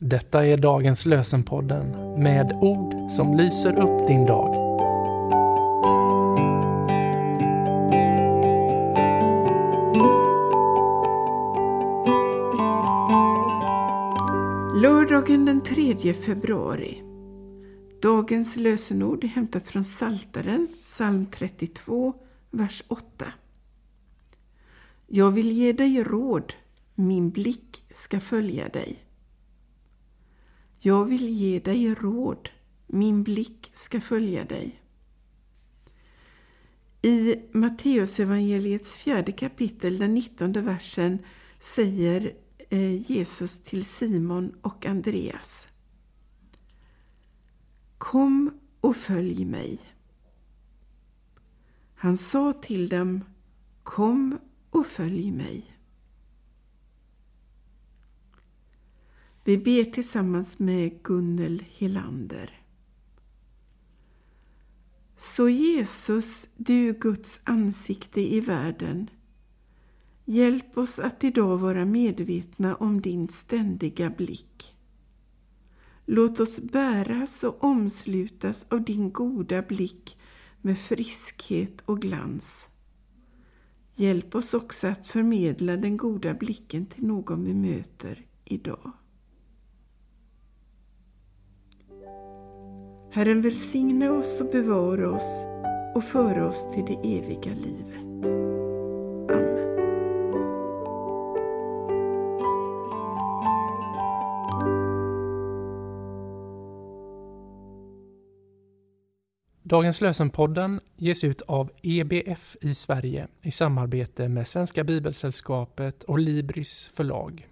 Detta är dagens lösenpodden med ord som lyser upp din dag. Lördagen den 3 februari. Dagens lösenord är hämtat från Saltaren, psalm 32, vers 8. Jag vill ge dig råd, min blick ska följa dig. Jag vill ge dig råd, min blick ska följa dig. I Matteusevangeliets fjärde kapitel, den nittonde versen, säger eh, Jesus till Simon och Andreas. Kom och följ mig. Han sa till dem, kom och följ mig. Vi ber tillsammans med Gunnel Helander. Så Jesus, du Guds ansikte i världen, hjälp oss att idag vara medvetna om din ständiga blick. Låt oss bäras och omslutas av din goda blick med friskhet och glans. Hjälp oss också att förmedla den goda blicken till någon vi möter idag. Herren välsigne oss och bevara oss och föra oss till det eviga livet. Amen. Dagens lösenpodden ges ut av EBF i Sverige i samarbete med Svenska Bibelsällskapet och Libris förlag.